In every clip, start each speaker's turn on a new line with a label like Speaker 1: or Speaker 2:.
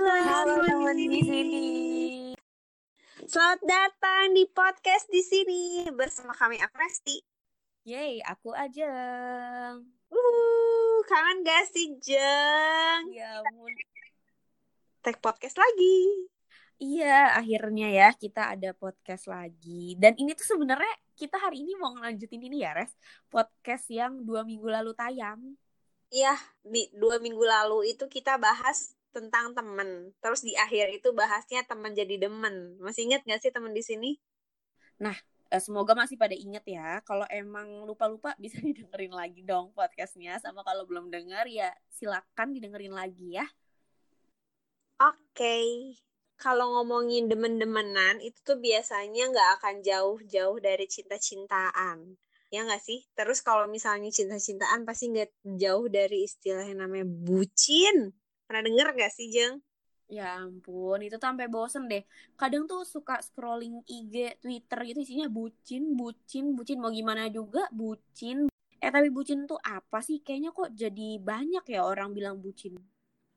Speaker 1: Halo,
Speaker 2: Halo
Speaker 1: teman di sini. Selamat datang di podcast di sini bersama kami aku Resti.
Speaker 2: Yeay, aku Ajeng.
Speaker 1: Uh, kangen gak sih Jeng?
Speaker 2: Ya ampun.
Speaker 1: Tag podcast lagi.
Speaker 2: Iya, akhirnya ya kita ada podcast lagi. Dan ini tuh sebenarnya kita hari ini mau ngelanjutin ini ya, Res. Podcast yang dua minggu lalu tayang.
Speaker 1: Iya, di dua minggu lalu itu kita bahas tentang temen. Terus di akhir itu bahasnya teman jadi demen. Masih ingat gak sih teman di sini?
Speaker 2: Eh, Semoga masih pada inget ya. Kalau emang lupa-lupa bisa didengerin lagi dong podcastnya. Sama kalau belum denger ya silakan didengerin lagi ya.
Speaker 1: Oke. Kalau ngomongin demen-demenan itu tuh biasanya nggak akan jauh-jauh dari cinta-cintaan. Ya nggak sih? Terus kalau misalnya cinta-cintaan pasti nggak jauh dari istilah yang namanya bucin. Pernah denger nggak sih, Jeng?
Speaker 2: Ya ampun, itu sampai bosen deh. Kadang tuh suka scrolling IG, Twitter gitu isinya bucin, bucin, bucin. Mau gimana juga bucin. Eh tapi bucin tuh apa sih? Kayaknya kok jadi banyak ya orang bilang bucin.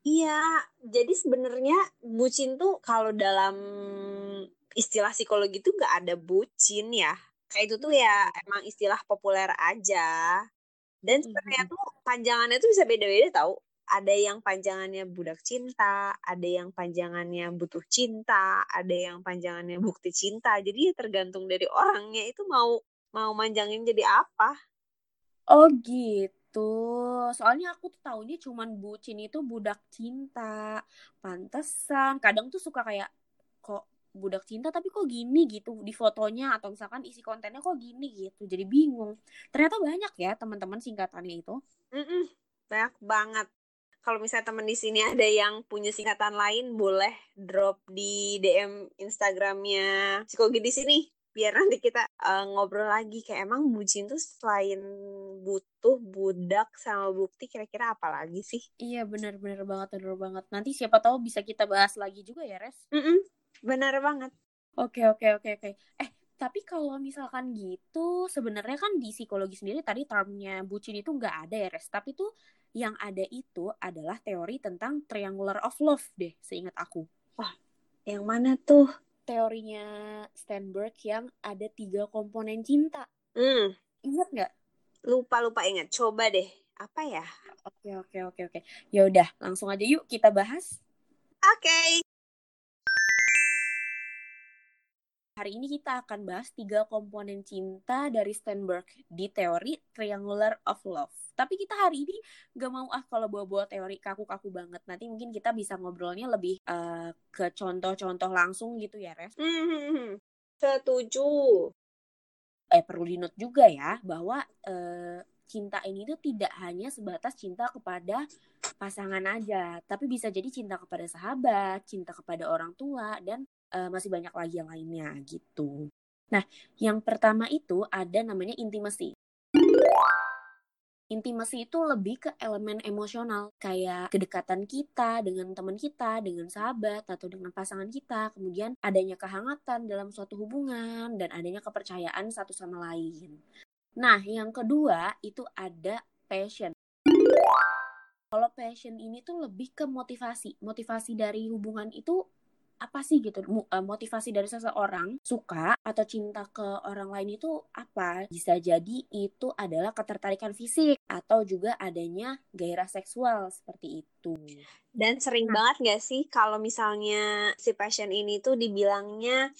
Speaker 1: Iya, jadi sebenarnya bucin tuh kalau dalam istilah psikologi tuh nggak ada bucin ya. Kayak itu tuh ya emang istilah populer aja. Dan sebenarnya tuh panjangannya tuh bisa beda-beda tau. Ada yang panjangannya budak cinta, ada yang panjangannya butuh cinta, ada yang panjangannya bukti cinta. Jadi ya tergantung dari orangnya itu mau mau manjangin jadi apa.
Speaker 2: Oh gitu. Soalnya aku tuh taunya cuman bucin itu budak cinta. Pantesan. Kadang tuh suka kayak kok budak cinta tapi kok gini gitu di fotonya atau misalkan isi kontennya kok gini gitu. Jadi bingung. Ternyata banyak ya teman-teman singkatannya itu.
Speaker 1: Mm-mm, banyak banget. Kalau misalnya teman di sini ada yang punya singkatan lain, boleh drop di DM Instagramnya psikologi di sini. Biar nanti kita eh, ngobrol lagi. Kayak emang bucin tuh selain butuh budak sama bukti, kira-kira apa lagi sih?
Speaker 2: Iya bener-bener banget, bener banget. Nanti siapa tahu bisa kita bahas lagi juga ya, Res.
Speaker 1: Mm-mm, benar banget.
Speaker 2: Oke, oke, oke, oke. Eh, tapi kalau misalkan gitu, sebenarnya kan di psikologi sendiri tadi termnya bucin itu nggak ada ya, Res. Tapi tuh yang ada itu adalah teori tentang triangular of love deh, seingat aku.
Speaker 1: Yang mana tuh?
Speaker 2: Teorinya Steinberg yang ada tiga komponen cinta.
Speaker 1: Hmm,
Speaker 2: Ingat nggak?
Speaker 1: lupa-lupa ingat. Coba deh. Apa ya?
Speaker 2: Oke, oke, oke, oke. Ya udah, langsung aja yuk kita bahas.
Speaker 1: Oke.
Speaker 2: Hari ini kita akan bahas tiga komponen cinta dari Steinberg di teori Triangular of Love. Tapi kita hari ini gak mau ah kalau bawa-bawa teori kaku-kaku banget. Nanti mungkin kita bisa ngobrolnya lebih eh, ke contoh-contoh langsung gitu ya, Res.
Speaker 1: Hmm, hmm, hmm. Setuju.
Speaker 2: Eh, perlu dinot juga ya bahwa eh, cinta ini tuh tidak hanya sebatas cinta kepada pasangan aja, tapi bisa jadi cinta kepada sahabat, cinta kepada orang tua, dan eh, masih banyak lagi yang lainnya gitu. Nah, yang pertama itu ada namanya intimacy. Intimacy itu lebih ke elemen emosional, kayak kedekatan kita dengan teman kita, dengan sahabat, atau dengan pasangan kita, kemudian adanya kehangatan dalam suatu hubungan, dan adanya kepercayaan satu sama lain. Nah, yang kedua itu ada passion. Kalau passion ini tuh lebih ke motivasi. Motivasi dari hubungan itu apa sih gitu? Eh, Motivasi dari seseorang suka atau cinta ke orang lain itu apa? Bisa jadi itu adalah ketertarikan fisik atau juga adanya gairah seksual seperti itu.
Speaker 1: Dan sering
Speaker 2: Nah.
Speaker 1: banget gak sih kalau misalnya si passion ini tuh dibilangnya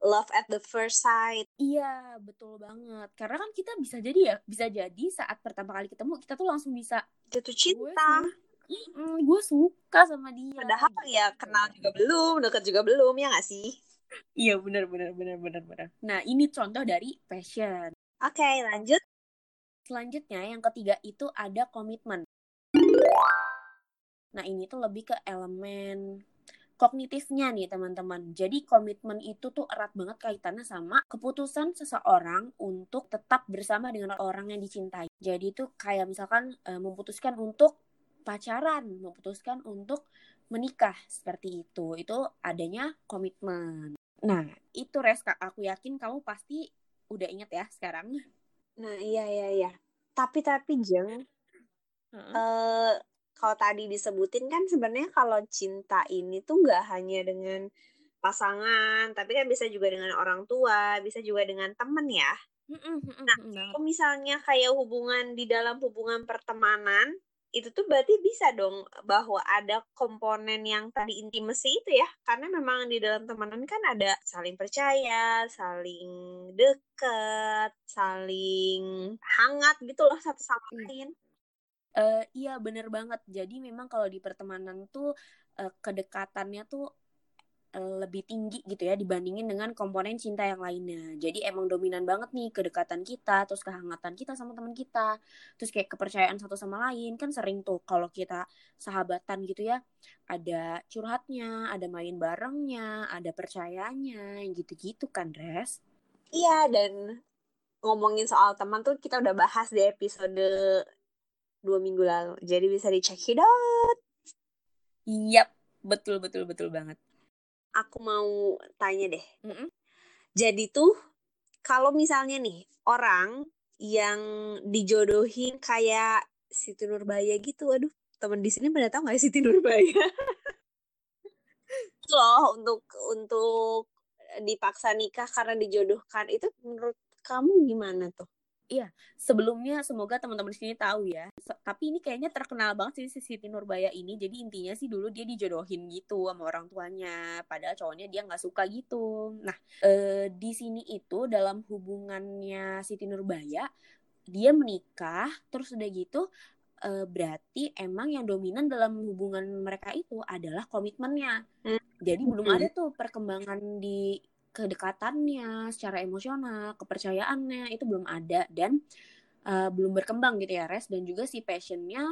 Speaker 1: love at the first sight.
Speaker 2: Iya, betul banget. Karena kan kita bisa jadi ya, bisa jadi saat pertama kali ketemu kita tuh langsung bisa
Speaker 1: Jatuh cinta.
Speaker 2: Mm, gue suka sama dia.
Speaker 1: Padahal ya
Speaker 2: gitu.
Speaker 1: kenal juga belum, deket juga belum, ya gak sih?
Speaker 2: Iya, benar benar benar benar benar. Nah, ini contoh dari passion.
Speaker 1: Oke, lanjut.
Speaker 2: Selanjutnya yang ketiga itu ada komitmen. Nah, ini tuh lebih ke elemen kognitifnya nih teman-teman. Jadi komitmen itu tuh erat banget kaitannya sama keputusan seseorang untuk tetap bersama dengan orang yang dicintai. Jadi itu kayak misalkan eh, memutuskan untuk pacaran, memutuskan untuk menikah seperti itu. Itu adanya komitmen. Nah, itu res Kak. aku yakin kamu pasti udah inget ya sekarang.
Speaker 1: Nah, iya, iya, iya. Tapi, tapi, Jeng,
Speaker 2: Heeh.
Speaker 1: eh kalau tadi disebutin kan sebenarnya kalau cinta ini tuh nggak hanya dengan pasangan, tapi kan bisa juga dengan orang tua, bisa juga dengan temen ya. Nah, kalau misalnya kayak hubungan di dalam hubungan pertemanan, itu tuh berarti bisa dong bahwa ada komponen yang tadi intimacy itu ya. Karena memang di dalam temenan kan ada saling percaya saling deket saling hangat gitu loh satu sama hmm. lain.
Speaker 2: Uh, iya bener banget. Jadi memang kalau di pertemanan tuh uh, kedekatannya tuh lebih tinggi gitu ya dibandingin dengan komponen cinta yang lainnya. Jadi emang dominan banget nih kedekatan kita, terus kehangatan kita sama teman kita, terus kayak kepercayaan satu sama lain kan sering tuh kalau kita sahabatan gitu ya, ada curhatnya, ada main barengnya, ada percayanya, gitu-gitu kan, Res.
Speaker 1: Iya dan ngomongin soal teman tuh kita udah bahas di episode dua minggu lalu, jadi bisa dicek it out.
Speaker 2: Yap, betul betul betul banget
Speaker 1: aku mau tanya deh. Mm -hmm. Jadi tuh kalau misalnya nih orang yang dijodohin kayak Siti Nurbaya gitu, aduh teman di sini pada tahu nggak Siti Nurbaya? loh untuk untuk dipaksa nikah karena dijodohkan itu menurut kamu gimana tuh?
Speaker 2: Iya, sebelumnya semoga teman-teman di sini tahu ya. Tapi ini kayaknya terkenal banget sih si Siti Nurbaya ini. Jadi intinya sih dulu dia dijodohin gitu sama orang tuanya. Padahal cowoknya dia nggak suka gitu. Nah, eh, di sini itu dalam hubungannya Siti Nurbaya, dia menikah, terus udah gitu eh, berarti emang yang dominan dalam hubungan mereka itu adalah komitmennya. Hmm. Jadi belum hmm. ada tuh perkembangan di kedekatannya secara emosional kepercayaannya itu belum ada dan uh, belum berkembang gitu ya res. Dan juga si passionnya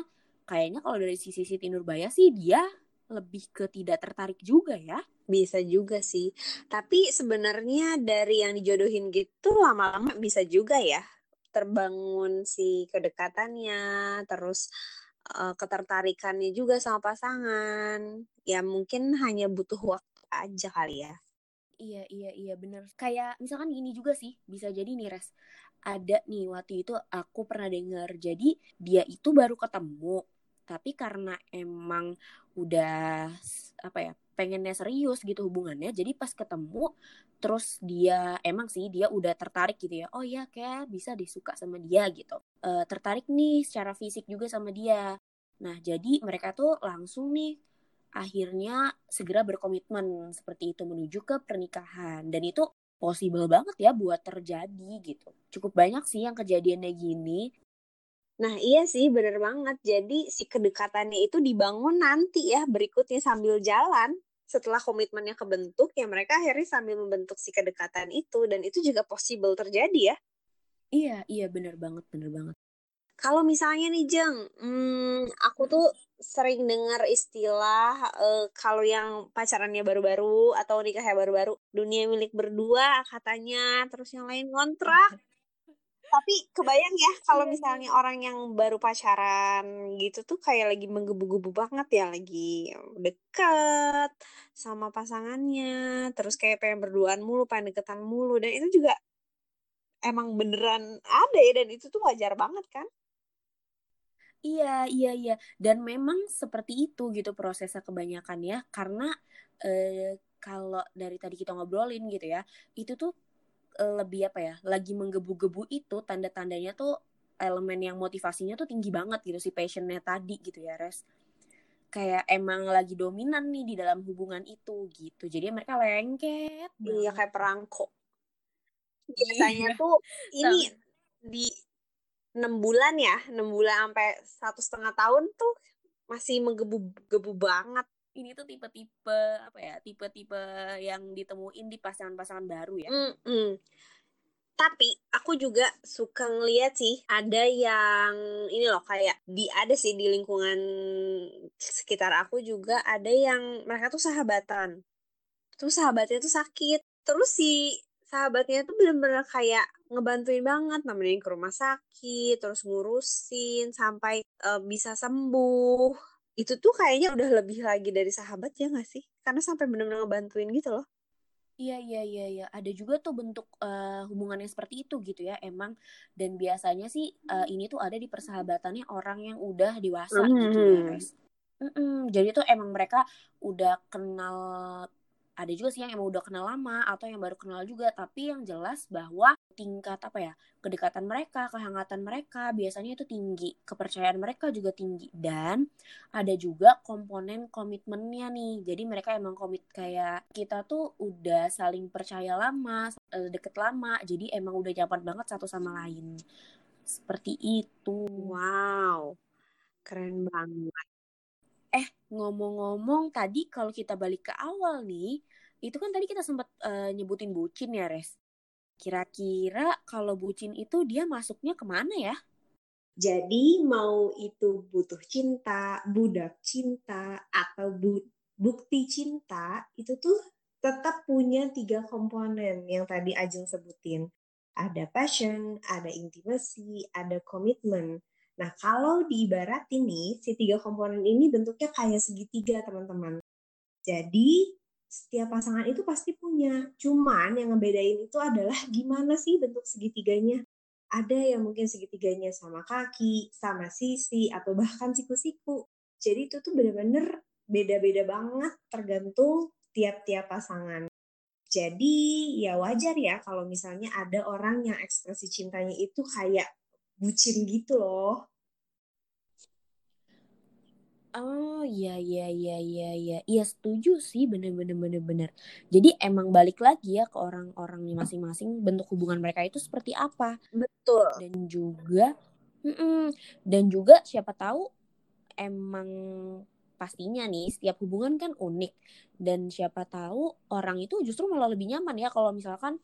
Speaker 2: kayaknya kalau dari sisi Siti Nurbaya sih dia lebih ke tidak tertarik juga ya.
Speaker 1: Bisa juga sih. Tapi sebenarnya dari yang dijodohin gitu lama-lama bisa juga ya terbangun si kedekatannya terus uh, ketertarikannya juga sama pasangan. Ya mungkin hanya butuh waktu aja kali ya
Speaker 2: Iya, iya, iya bener. Kayak misalkan gini juga sih, bisa jadi nih Res. Ada nih waktu itu aku pernah denger. Jadi dia itu baru ketemu. Tapi karena emang udah apa ya pengennya serius gitu hubungannya jadi pas ketemu terus dia emang sih dia udah tertarik gitu ya oh ya kayak bisa disuka sama dia gitu e, tertarik nih secara fisik juga sama dia nah jadi mereka tuh langsung nih akhirnya segera berkomitmen seperti itu menuju ke pernikahan. Dan itu possible banget ya buat terjadi gitu. Cukup banyak sih yang kejadiannya gini.
Speaker 1: Nah iya sih bener banget. Jadi si kedekatannya itu dibangun nanti ya berikutnya sambil jalan. Setelah komitmennya kebentuk ya mereka akhirnya sambil membentuk si kedekatan itu. Dan itu juga possible terjadi ya.
Speaker 2: Iya iya bener banget bener banget
Speaker 1: kalau misalnya nih Jeng, hmm, aku tuh sering dengar istilah uh, kalau yang pacarannya baru-baru atau nikahnya baru-baru, dunia milik berdua katanya, terus yang lain kontrak. Tapi kebayang ya kalau iya, misalnya iya. orang yang baru pacaran gitu tuh kayak lagi menggebu-gebu banget ya, lagi deket sama pasangannya, terus kayak pengen berduaan mulu, pengen deketan mulu, dan itu juga emang beneran ada ya, dan itu tuh wajar banget kan?
Speaker 2: Iya, iya, iya. Dan memang seperti itu gitu prosesnya kebanyakan ya. Karena eh, kalau dari tadi kita ngobrolin gitu ya, itu tuh eh, lebih apa ya, lagi menggebu-gebu itu tanda-tandanya tuh elemen yang motivasinya tuh tinggi banget gitu si passionnya tadi gitu ya, Res. Kayak emang lagi dominan nih di dalam hubungan itu gitu. Jadi mereka lengket.
Speaker 1: Iya, kayak perangko. Biasanya iya. tuh ini di enam bulan ya enam bulan sampai satu setengah tahun tuh masih menggebu-gebu banget.
Speaker 2: Ini tuh tipe-tipe apa ya tipe-tipe yang ditemuin di pasangan-pasangan baru ya? Mm -mm.
Speaker 1: tapi aku juga suka ngeliat sih ada yang ini loh kayak di ada sih di lingkungan sekitar aku juga ada yang mereka tuh sahabatan. Terus sahabatnya tuh sakit. Terus si sahabatnya tuh bener-bener kayak ngebantuin banget nemenin ke rumah sakit terus ngurusin sampai uh, bisa sembuh itu tuh kayaknya udah lebih lagi dari sahabat ya gak sih karena sampai bener-bener ngebantuin gitu loh
Speaker 2: Iya iya iya iya ada juga tuh bentuk uh, hubungan yang seperti itu gitu ya emang dan biasanya sih uh, ini tuh ada di persahabatannya orang yang udah dewasa mm -hmm. gitu ya guys. Mm -mm. Jadi tuh emang mereka udah kenal ada juga sih yang emang udah kenal lama atau yang baru kenal juga tapi yang jelas bahwa tingkat apa ya kedekatan mereka kehangatan mereka biasanya itu tinggi kepercayaan mereka juga tinggi. Dan ada juga komponen komitmennya nih. Jadi mereka emang komit kayak kita tuh udah saling percaya lama eh, deket lama jadi emang udah nyaman banget satu sama lain. Seperti itu.
Speaker 1: Wow keren banget
Speaker 2: Eh, ngomong-ngomong tadi kalau kita balik ke awal nih, itu kan tadi kita sempat uh, nyebutin bucin ya, Res. Kira-kira kalau bucin itu dia masuknya ke mana ya?
Speaker 1: Jadi mau itu butuh cinta, budak cinta, atau bu bukti cinta, itu tuh tetap punya tiga komponen yang tadi Ajeng sebutin. Ada passion, ada intimacy, ada komitmen. Nah, kalau diibaratin nih, si tiga komponen ini bentuknya kayak segitiga, teman-teman. Jadi, setiap pasangan itu pasti punya. Cuman yang ngebedain itu adalah gimana sih bentuk segitiganya. Ada yang mungkin segitiganya sama kaki, sama sisi, atau bahkan siku-siku. Jadi itu tuh bener-bener beda-beda banget tergantung tiap-tiap pasangan. Jadi ya wajar ya kalau misalnya ada orang yang ekspresi cintanya itu kayak bucin gitu loh.
Speaker 2: Oh iya iya iya iya iya iya setuju sih bener-bener bener-bener. Jadi emang balik lagi ya ke orang-orang masing-masing bentuk hubungan mereka itu seperti apa.
Speaker 1: Betul.
Speaker 2: Dan juga mm -mm, dan juga siapa tahu emang pastinya nih setiap hubungan kan unik dan siapa tahu orang itu justru malah lebih nyaman ya kalau misalkan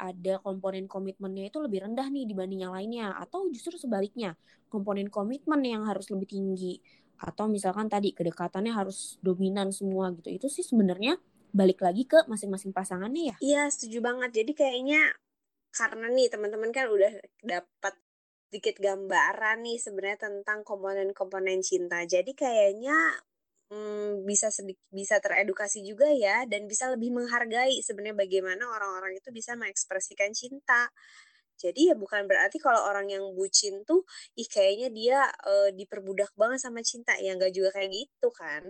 Speaker 2: ada komponen komitmennya itu lebih rendah nih dibanding yang lainnya atau justru sebaliknya komponen komitmen yang harus lebih tinggi atau misalkan tadi kedekatannya harus dominan semua gitu. Itu sih sebenarnya balik lagi ke masing-masing pasangannya ya?
Speaker 1: Iya setuju banget. Jadi kayaknya karena nih teman-teman kan udah dapat sedikit gambaran nih sebenarnya tentang komponen-komponen cinta. Jadi kayaknya hmm, bisa sedikit bisa teredukasi juga ya dan bisa lebih menghargai sebenarnya bagaimana orang-orang itu bisa mengekspresikan cinta. Jadi ya bukan berarti kalau orang yang bucin tuh ih kayaknya dia uh, diperbudak banget sama cinta ya nggak juga kayak gitu kan.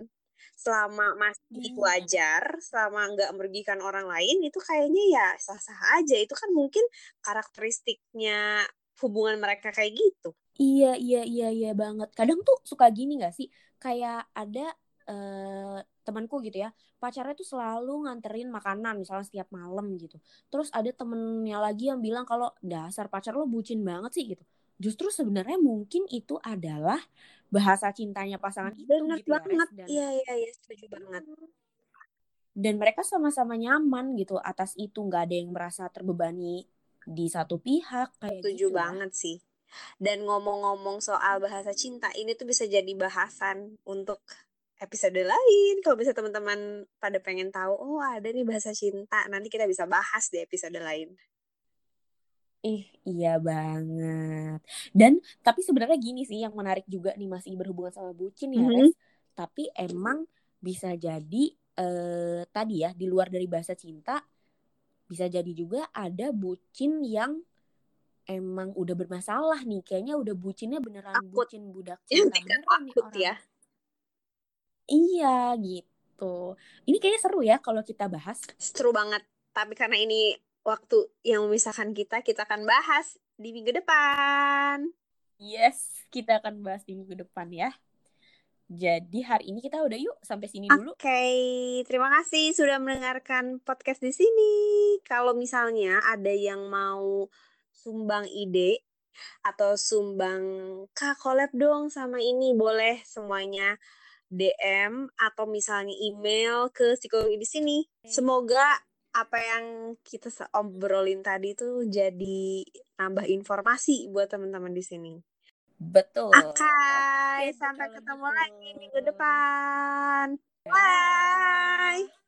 Speaker 1: Selama masih hmm. wajar, selama nggak merugikan orang lain itu kayaknya ya sah-sah aja. Itu kan mungkin karakteristiknya hubungan mereka kayak gitu.
Speaker 2: Iya, iya, iya, iya banget. Kadang tuh suka gini gak sih? Kayak ada uh, temanku gitu ya. Pacarnya tuh selalu nganterin makanan misalnya setiap malam gitu. Terus ada temennya lagi yang bilang kalau dasar pacar lo bucin banget sih gitu. Justru sebenarnya mungkin itu adalah bahasa cintanya pasangan itu
Speaker 1: Bener gitu banget. ya, iya iya iya setuju banget.
Speaker 2: Dan mereka sama-sama nyaman gitu atas itu. Nggak ada yang merasa terbebani di satu pihak
Speaker 1: kayak setuju gitu. banget sih. Dan ngomong-ngomong soal bahasa cinta ini tuh bisa jadi bahasan untuk episode lain. Kalau bisa teman-teman pada pengen tahu, oh ada nih bahasa cinta, nanti kita bisa bahas di episode lain.
Speaker 2: Ih, iya banget. Dan tapi sebenarnya gini sih yang menarik juga nih masih berhubungan sama bucin ya, mm -hmm. Tapi emang bisa jadi eh, tadi ya di luar dari bahasa cinta bisa jadi juga ada bucin yang emang udah bermasalah nih. Kayaknya udah bucinnya beneran akut. bucin budak cinta beneran nih orang. Ya Iya gitu. Ini kayaknya seru ya kalau kita bahas.
Speaker 1: Seru banget. Tapi karena ini waktu yang memisahkan kita, kita akan bahas di minggu depan.
Speaker 2: Yes, kita akan bahas di minggu depan ya. Jadi hari ini kita udah yuk sampai sini dulu.
Speaker 1: Oke, okay. terima kasih sudah mendengarkan podcast di sini. Kalau misalnya ada yang mau sumbang ide atau sumbang kak collab dong sama ini boleh semuanya DM atau misalnya email ke psikologi di sini. Semoga apa yang kita obrolin tadi itu jadi nambah informasi buat teman-teman di sini.
Speaker 2: Betul.
Speaker 1: Oke, okay, sampai ketemu lagi minggu depan. Bye. Bye.